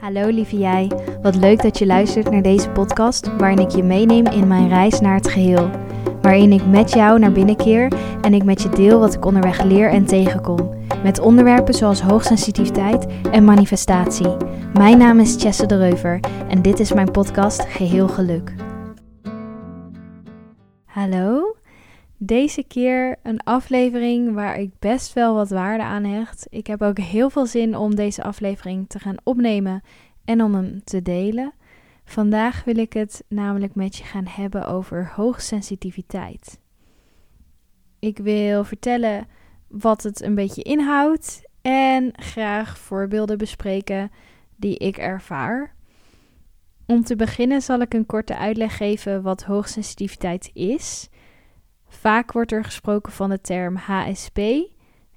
Hallo lieve jij, wat leuk dat je luistert naar deze podcast waarin ik je meeneem in mijn reis naar het geheel. Waarin ik met jou naar binnen keer en ik met je deel wat ik onderweg leer en tegenkom. Met onderwerpen zoals hoogsensitiviteit en manifestatie. Mijn naam is Chesse de Reuver en dit is mijn podcast Geheel Geluk. Hallo, deze keer een aflevering waar ik best wel wat waarde aan hecht. Ik heb ook heel veel zin om deze aflevering te gaan opnemen en om hem te delen. Vandaag wil ik het namelijk met je gaan hebben over hoogsensitiviteit. Ik wil vertellen wat het een beetje inhoudt en graag voorbeelden bespreken die ik ervaar. Om te beginnen zal ik een korte uitleg geven wat hoogsensitiviteit is. Vaak wordt er gesproken van de term HSP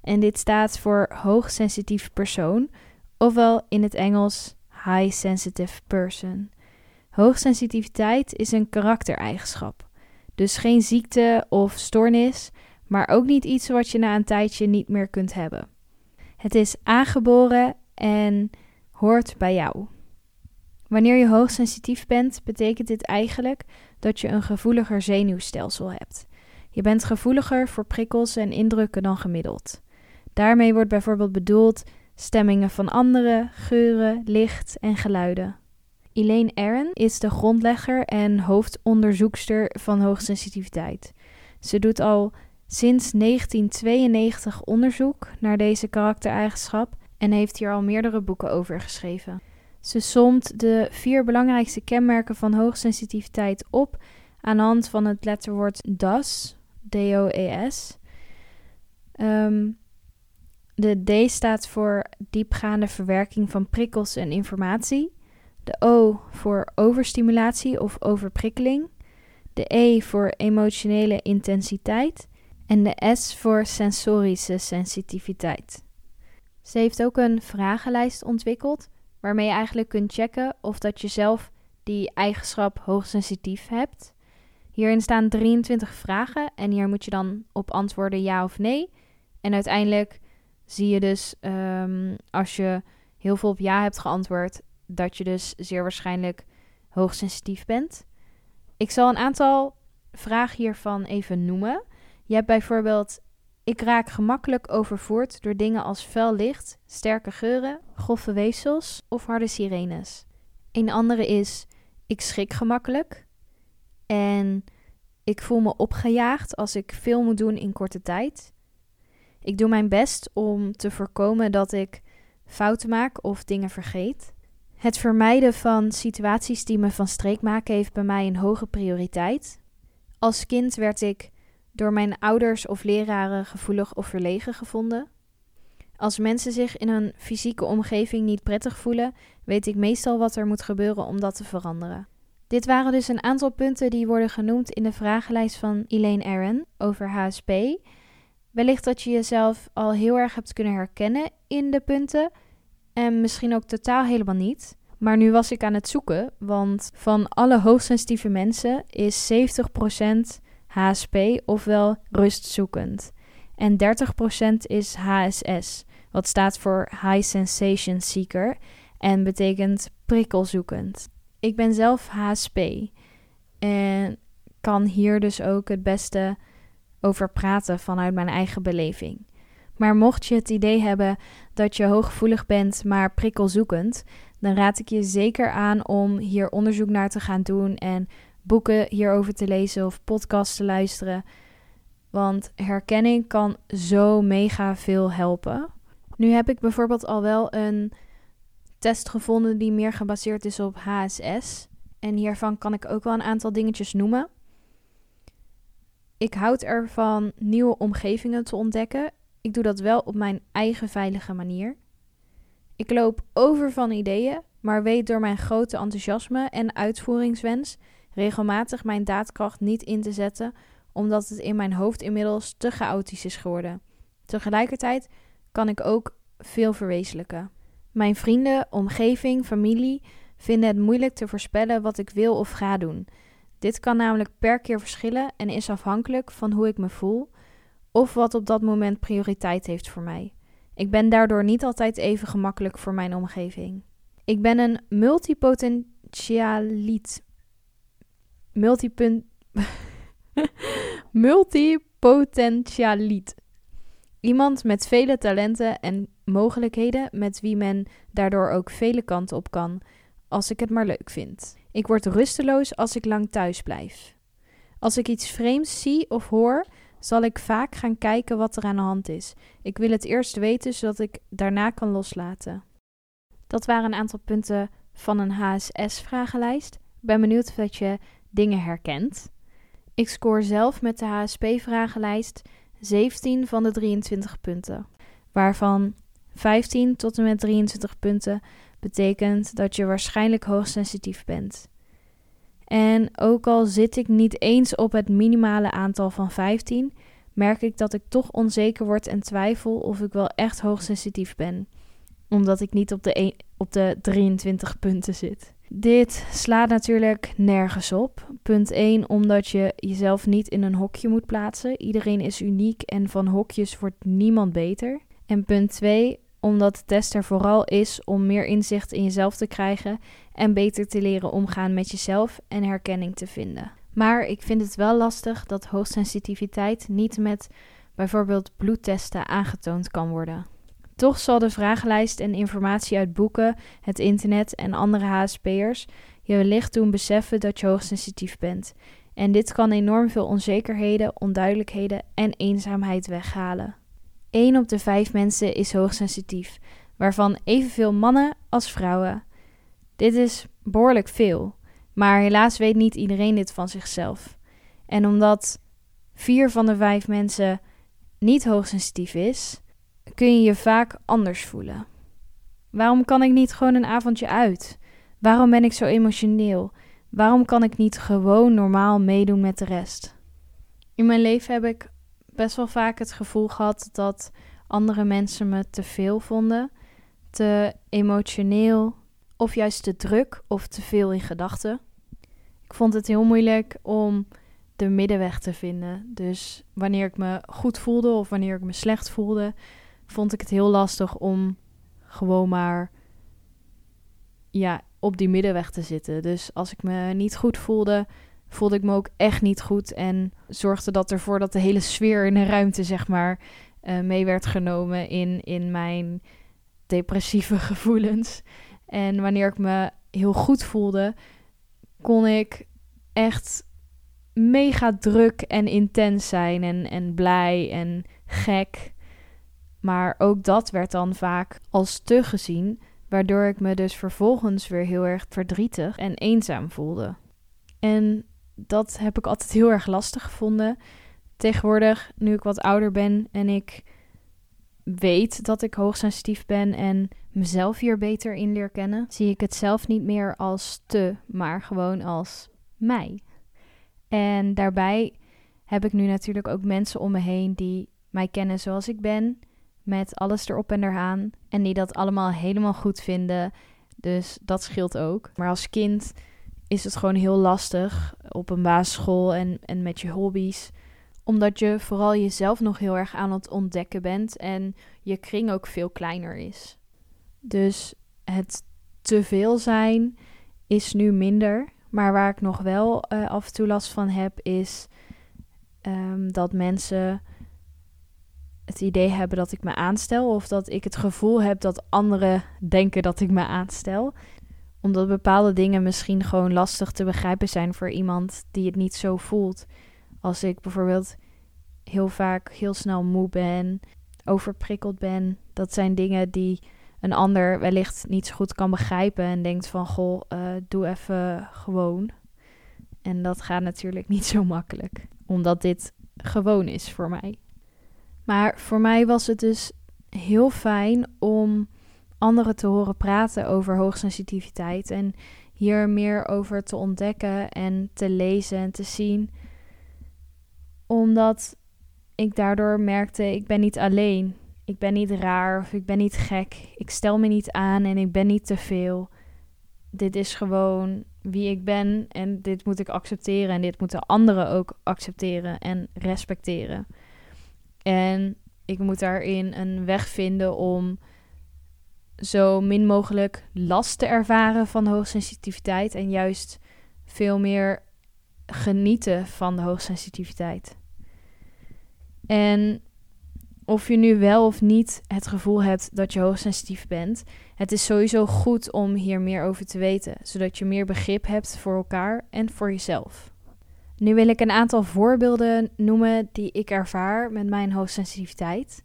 en dit staat voor hoogsensitief persoon, ofwel in het Engels High Sensitive Person. Hoogsensitiviteit is een karaktereigenschap, dus geen ziekte of stoornis, maar ook niet iets wat je na een tijdje niet meer kunt hebben. Het is aangeboren en hoort bij jou. Wanneer je hoogsensitief bent, betekent dit eigenlijk dat je een gevoeliger zenuwstelsel hebt. Je bent gevoeliger voor prikkels en indrukken dan gemiddeld. Daarmee wordt bijvoorbeeld bedoeld stemmingen van anderen, geuren, licht en geluiden. Elaine Aron is de grondlegger en hoofdonderzoekster van hoogsensitiviteit. Ze doet al sinds 1992 onderzoek naar deze karaktereigenschap en heeft hier al meerdere boeken over geschreven. Ze somt de vier belangrijkste kenmerken van hoogsensitiviteit op aan de hand van het letterwoord DAS, D-O-E-S. Ehm, de D staat voor diepgaande verwerking van prikkels en informatie. De O voor overstimulatie of overprikkeling. De E voor emotionele intensiteit. En de S voor sensorische sensitiviteit. Ze heeft ook een vragenlijst ontwikkeld waarmee je eigenlijk kunt checken of dat je zelf die eigenschap hoogsensitief hebt. Hierin staan 23 vragen en hier moet je dan op antwoorden ja of nee. En uiteindelijk zie je dus um, als je heel veel op ja hebt geantwoord, dat je dus zeer waarschijnlijk hoogsensitief bent. Ik zal een aantal vragen hiervan even noemen. Je hebt bijvoorbeeld: Ik raak gemakkelijk overvoerd door dingen als fel licht, sterke geuren, grove weefsels of harde sirenes. Een andere is: Ik schrik gemakkelijk. En ik voel me opgejaagd als ik veel moet doen in korte tijd. Ik doe mijn best om te voorkomen dat ik fouten maak of dingen vergeet. Het vermijden van situaties die me van streek maken heeft bij mij een hoge prioriteit. Als kind werd ik door mijn ouders of leraren gevoelig of verlegen gevonden. Als mensen zich in een fysieke omgeving niet prettig voelen, weet ik meestal wat er moet gebeuren om dat te veranderen. Dit waren dus een aantal punten die worden genoemd in de vragenlijst van Elaine Aron over HSP. Wellicht dat je jezelf al heel erg hebt kunnen herkennen in de punten en misschien ook totaal helemaal niet. Maar nu was ik aan het zoeken, want van alle hoogsensitieve mensen is 70% HSP ofwel rustzoekend. En 30% is HSS, wat staat voor High Sensation Seeker en betekent prikkelzoekend. Ik ben zelf HSP en kan hier dus ook het beste over praten vanuit mijn eigen beleving. Maar mocht je het idee hebben dat je hooggevoelig bent, maar prikkelzoekend, dan raad ik je zeker aan om hier onderzoek naar te gaan doen en boeken hierover te lezen of podcasts te luisteren. Want herkenning kan zo mega veel helpen. Nu heb ik bijvoorbeeld al wel een test gevonden die meer gebaseerd is op HSS. En hiervan kan ik ook wel een aantal dingetjes noemen. Ik houd ervan nieuwe omgevingen te ontdekken. Ik doe dat wel op mijn eigen veilige manier. Ik loop over van ideeën, maar weet door mijn grote enthousiasme en uitvoeringswens regelmatig mijn daadkracht niet in te zetten, omdat het in mijn hoofd inmiddels te chaotisch is geworden. Tegelijkertijd kan ik ook veel verwezenlijken. Mijn vrienden, omgeving, familie vinden het moeilijk te voorspellen wat ik wil of ga doen. Dit kan namelijk per keer verschillen en is afhankelijk van hoe ik me voel of wat op dat moment prioriteit heeft voor mij. Ik ben daardoor niet altijd even gemakkelijk voor mijn omgeving. Ik ben een multipotentialiet. Multipunt. multipotentialiet. Iemand met vele talenten en mogelijkheden met wie men daardoor ook vele kanten op kan, als ik het maar leuk vind. Ik word rusteloos als ik lang thuis blijf. Als ik iets vreemds zie of hoor, zal ik vaak gaan kijken wat er aan de hand is. Ik wil het eerst weten, zodat ik daarna kan loslaten. Dat waren een aantal punten van een HSS-vragenlijst. Ik ben benieuwd of je dingen herkent. Ik scoor zelf met de HSP-vragenlijst 17 van de 23 punten, waarvan 15 tot en met 23 punten betekent dat je waarschijnlijk hoogsensitief bent. En ook al zit ik niet eens op het minimale aantal van 15, merk ik dat ik toch onzeker word en twijfel of ik wel echt hoogsensitief ben, omdat ik niet op de, op de 23 punten zit. Dit slaat natuurlijk nergens op. Punt 1, omdat je jezelf niet in een hokje moet plaatsen. Iedereen is uniek en van hokjes wordt niemand beter. En punt 2, omdat de test er vooral is om meer inzicht in jezelf te krijgen en beter te leren omgaan met jezelf en herkenning te vinden. Maar ik vind het wel lastig dat hoogsensitiviteit niet met bijvoorbeeld bloedtesten aangetoond kan worden. Toch zal de vragenlijst en informatie uit boeken, het internet en andere HSP'ers je wellicht doen beseffen dat je hoogsensitief bent. En dit kan enorm veel onzekerheden, onduidelijkheden en eenzaamheid weghalen. 1 op de 5 mensen is hoogsensitief, waarvan evenveel mannen als vrouwen. Dit is behoorlijk veel, maar helaas weet niet iedereen dit van zichzelf. En omdat 4 van de 5 mensen niet hoogsensitief is, kun je je vaak anders voelen. Waarom kan ik niet gewoon een avondje uit? Waarom ben ik zo emotioneel? Waarom kan ik niet gewoon normaal meedoen met de rest? In mijn leven heb ik best wel vaak het gevoel gehad dat andere mensen me te veel vonden, te emotioneel of juist te druk of te veel in gedachten. Ik vond het heel moeilijk om de middenweg te vinden. Dus wanneer ik me goed voelde of wanneer ik me slecht voelde, vond ik het heel lastig om gewoon maar ja, op die middenweg te zitten. Dus als ik me niet goed voelde, voelde ik me ook echt niet goed. En zorgde dat ervoor dat de hele sfeer in de ruimte, zeg maar, uh, mee werd genomen in, in mijn depressieve gevoelens. En wanneer ik me heel goed voelde, kon ik echt mega druk en intens zijn en, en blij en gek. Maar ook dat werd dan vaak als te gezien, waardoor ik me dus vervolgens weer heel erg verdrietig en eenzaam voelde. En dat heb ik altijd heel erg lastig gevonden. Tegenwoordig, nu ik wat ouder ben en ik weet dat ik hoogsensitief ben en mezelf hier beter in leer kennen, zie ik het zelf niet meer als te, maar gewoon als mij. En daarbij heb ik nu natuurlijk ook mensen om me heen die mij kennen zoals ik ben, met alles erop en eraan, en die dat allemaal helemaal goed vinden. Dus dat scheelt ook. Maar als kind is het gewoon heel lastig op een basisschool en, en met je hobby's. Omdat je vooral jezelf nog heel erg aan het ontdekken bent en je kring ook veel kleiner is. Dus het te veel zijn is nu minder. Maar waar ik nog wel uh, af en toe last van heb, is um, dat mensen het idee hebben dat ik me aanstel. Of dat ik het gevoel heb dat anderen denken dat ik me aanstel omdat bepaalde dingen misschien gewoon lastig te begrijpen zijn voor iemand die het niet zo voelt. Als ik bijvoorbeeld heel vaak heel snel moe ben, overprikkeld ben. Dat zijn dingen die een ander wellicht niet zo goed kan begrijpen en denkt van goh, uh, doe even gewoon. En dat gaat natuurlijk niet zo makkelijk, omdat dit gewoon is voor mij. Maar voor mij was het dus heel fijn om anderen te horen praten over hoogsensitiviteit en hier meer over te ontdekken en te lezen en te zien. Omdat ik daardoor merkte, ik ben niet alleen. Ik ben niet raar of ik ben niet gek. Ik stel me niet aan en ik ben niet te veel. Dit is gewoon wie ik ben en dit moet ik accepteren en dit moeten anderen ook accepteren en respecteren. En ik moet daarin een weg vinden om zo min mogelijk last te ervaren van hoogsensitiviteit en juist veel meer genieten van de hoogsensitiviteit. En of je nu wel of niet het gevoel hebt dat je hoogsensitief bent, het is sowieso goed om hier meer over te weten, zodat je meer begrip hebt voor elkaar en voor jezelf. Nu wil ik een aantal voorbeelden noemen die ik ervaar met mijn hoogsensitiviteit.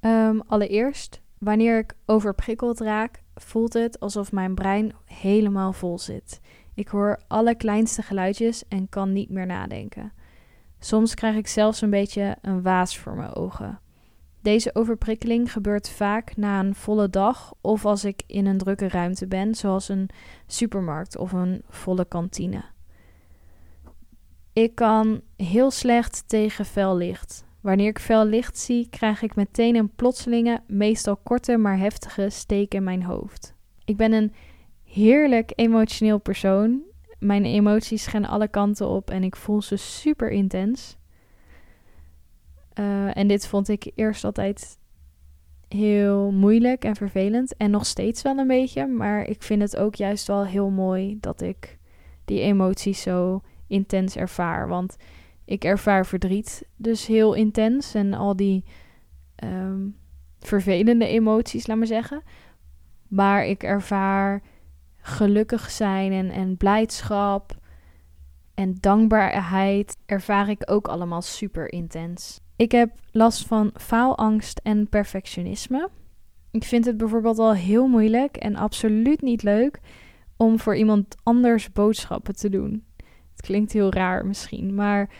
Um, allereerst, wanneer ik overprikkeld raak, voelt het alsof mijn brein helemaal vol zit. Ik hoor alle kleinste geluidjes en kan niet meer nadenken. Soms krijg ik zelfs een beetje een waas voor mijn ogen. Deze overprikkeling gebeurt vaak na een volle dag of als ik in een drukke ruimte ben, zoals een supermarkt of een volle kantine. Ik kan heel slecht tegen fel licht. Wanneer ik fel licht zie, krijg ik meteen een plotselinge, meestal korte maar heftige steek in mijn hoofd. Ik ben een heerlijk emotioneel persoon. Mijn emoties gaan alle kanten op en ik voel ze super intens. Uh, en dit vond ik eerst altijd heel moeilijk en vervelend. En nog steeds wel een beetje. Maar ik vind het ook juist wel heel mooi dat ik die emoties zo intens ervaar. Want ik ervaar verdriet dus heel intens. En al die um, vervelende emoties, laat maar zeggen. Maar ik ervaar gelukkig zijn en, en blijdschap en dankbaarheid ervaar ik ook allemaal super intens. Ik heb last van faalangst en perfectionisme. Ik vind het bijvoorbeeld al heel moeilijk en absoluut niet leuk om voor iemand anders boodschappen te doen. Het klinkt heel raar misschien, maar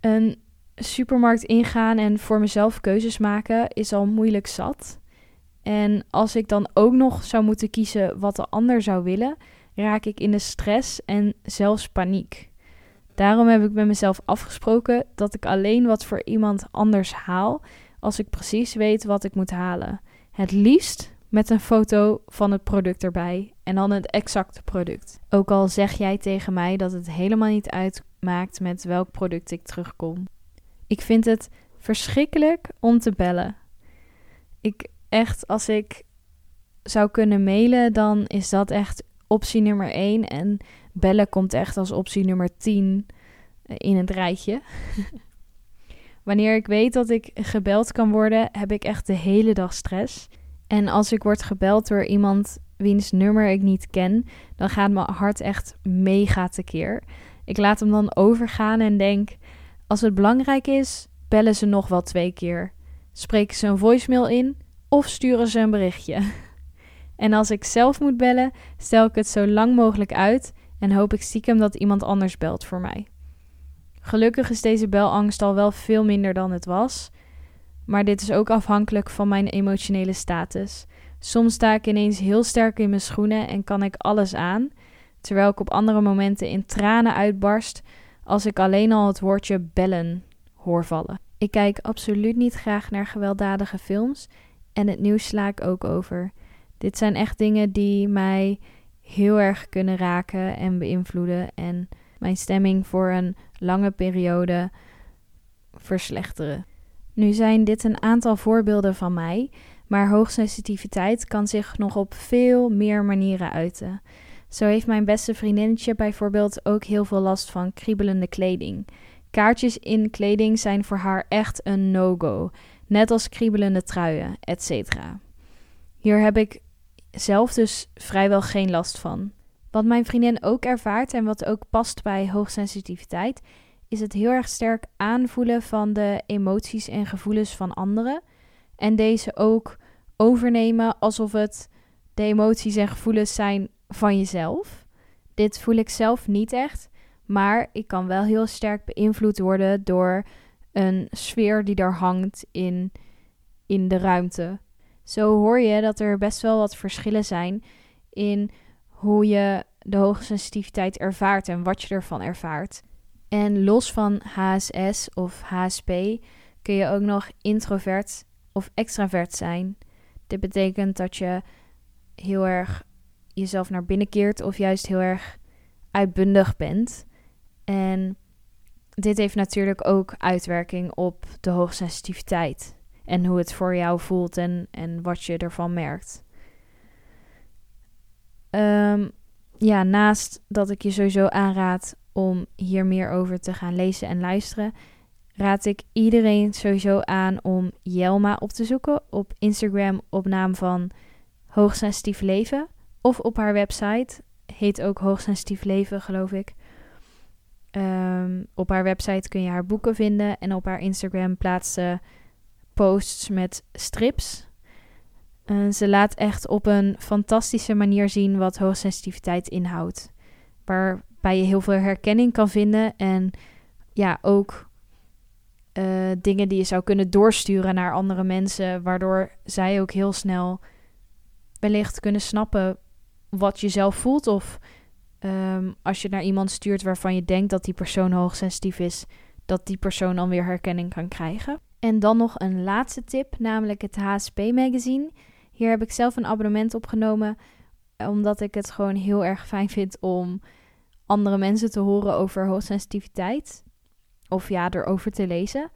een supermarkt ingaan en voor mezelf keuzes maken is al moeilijk zat. En als ik dan ook nog zou moeten kiezen wat de ander zou willen, raak ik in de stress en zelfs paniek. Daarom heb ik met mezelf afgesproken dat ik alleen wat voor iemand anders haal als ik precies weet wat ik moet halen. Het liefst met een foto van het product erbij en dan het exacte product. Ook al zeg jij tegen mij dat het helemaal niet uitmaakt met welk product ik terugkom. Ik vind het verschrikkelijk om te bellen. Ik echt, als ik zou kunnen mailen, dan is dat echt optie nummer 1. En bellen komt echt als optie nummer 10 eh, in het rijtje. Wanneer ik weet dat ik gebeld kan worden, heb ik echt de hele dag stress. En als ik word gebeld door iemand wiens nummer ik niet ken, dan gaat mijn hart echt mega tekeer. Ik laat hem dan overgaan en denk: als het belangrijk is, bellen ze nog wel twee keer. Spreken ze een voicemail in of sturen ze een berichtje. En als ik zelf moet bellen, stel ik het zo lang mogelijk uit en hoop ik stiekem dat iemand anders belt voor mij. Gelukkig is deze belangst al wel veel minder dan het was, maar dit is ook afhankelijk van mijn emotionele status. Soms sta ik ineens heel sterk in mijn schoenen en kan ik alles aan, terwijl ik op andere momenten in tranen uitbarst als ik alleen al het woordje bellen hoor vallen. Ik kijk absoluut niet graag naar gewelddadige films en het nieuws sla ik ook over. Dit zijn echt dingen die mij heel erg kunnen raken en beïnvloeden en mijn stemming voor een lange periode verslechteren. Nu zijn dit een aantal voorbeelden van mij, maar hoogsensitiviteit kan zich nog op veel meer manieren uiten. Zo heeft mijn beste vriendinnetje bijvoorbeeld ook heel veel last van kriebelende kleding. Kaartjes in kleding zijn voor haar echt een no-go, net als kriebelende truien, etc. Hier heb ik zelf dus vrijwel geen last van. Wat mijn vriendin ook ervaart en wat ook past bij hoogsensitiviteit, is het heel erg sterk aanvoelen van de emoties en gevoelens van anderen. En deze ook overnemen alsof het de emoties en gevoelens zijn van jezelf. Dit voel ik zelf niet echt, maar ik kan wel heel sterk beïnvloed worden door een sfeer die daar hangt in, in de ruimte. Zo hoor je dat er best wel wat verschillen zijn in hoe je de hoge sensitiviteit ervaart en wat je ervan ervaart. En los van HSS of HSP kun je ook nog introvert of extravert zijn. Dit betekent dat je heel erg jezelf naar binnen keert of juist heel erg uitbundig bent. En dit heeft natuurlijk ook uitwerking op de hoogsensitiviteit. en hoe het voor jou voelt en, en wat je ervan merkt. Ehm, ja, naast dat ik je sowieso aanraad om hier meer over te gaan lezen en luisteren, raad ik iedereen sowieso aan om Jelma op te zoeken op Instagram op naam van Hoogsensitief Leven of op haar website. Heet ook Hoogsensitief Leven, geloof ik. Ehm, op haar website kun je haar boeken vinden en op haar Instagram plaatst ze posts met strips. Uh, ze laat echt op een fantastische manier zien wat hoogsensitiviteit inhoudt. Waarbij je heel veel herkenning kan vinden en ja, ook uh, dingen die je zou kunnen doorsturen naar andere mensen, waardoor zij ook heel snel wellicht kunnen snappen wat je zelf voelt. Of um, als je naar iemand stuurt waarvan je denkt dat die persoon hoogsensitief is, dat die persoon dan weer herkenning kan krijgen. En dan nog een laatste tip, namelijk het HSP magazine. Hier heb ik zelf een abonnement opgenomen, omdat ik het gewoon heel erg fijn vind om andere mensen te horen over hoogsensitiviteit. Of ja, erover te lezen.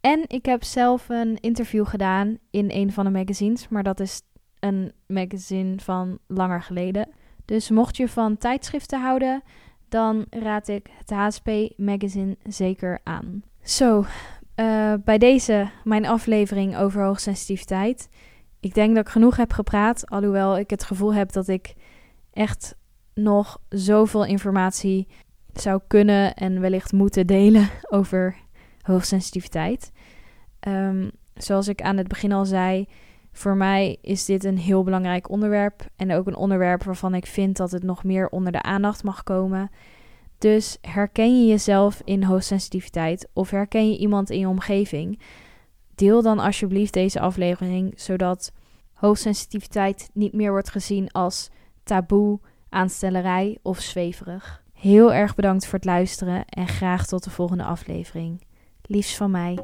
En ik heb zelf een interview gedaan in een van de magazines, maar dat is een magazine van langer geleden. Dus mocht je van tijdschriften houden, dan raad ik het HSP magazine zeker aan. Zo, uh, bij deze mijn aflevering over hoogsensitiviteit. Ik denk dat ik genoeg heb gepraat, alhoewel ik het gevoel heb dat ik echt nog zoveel informatie zou kunnen en wellicht moeten delen over hoogsensitiviteit. Um, zoals ik aan het begin al zei, voor mij is dit een heel belangrijk onderwerp en ook een onderwerp waarvan ik vind dat het nog meer onder de aandacht mag komen. Dus herken je jezelf in hoogsensitiviteit of herken je iemand in je omgeving? Deel dan alsjeblieft deze aflevering, zodat hoogsensitiviteit niet meer wordt gezien als taboe, aanstellerij of zweverig. Heel erg bedankt voor het luisteren en graag tot de volgende aflevering. Liefst van mij.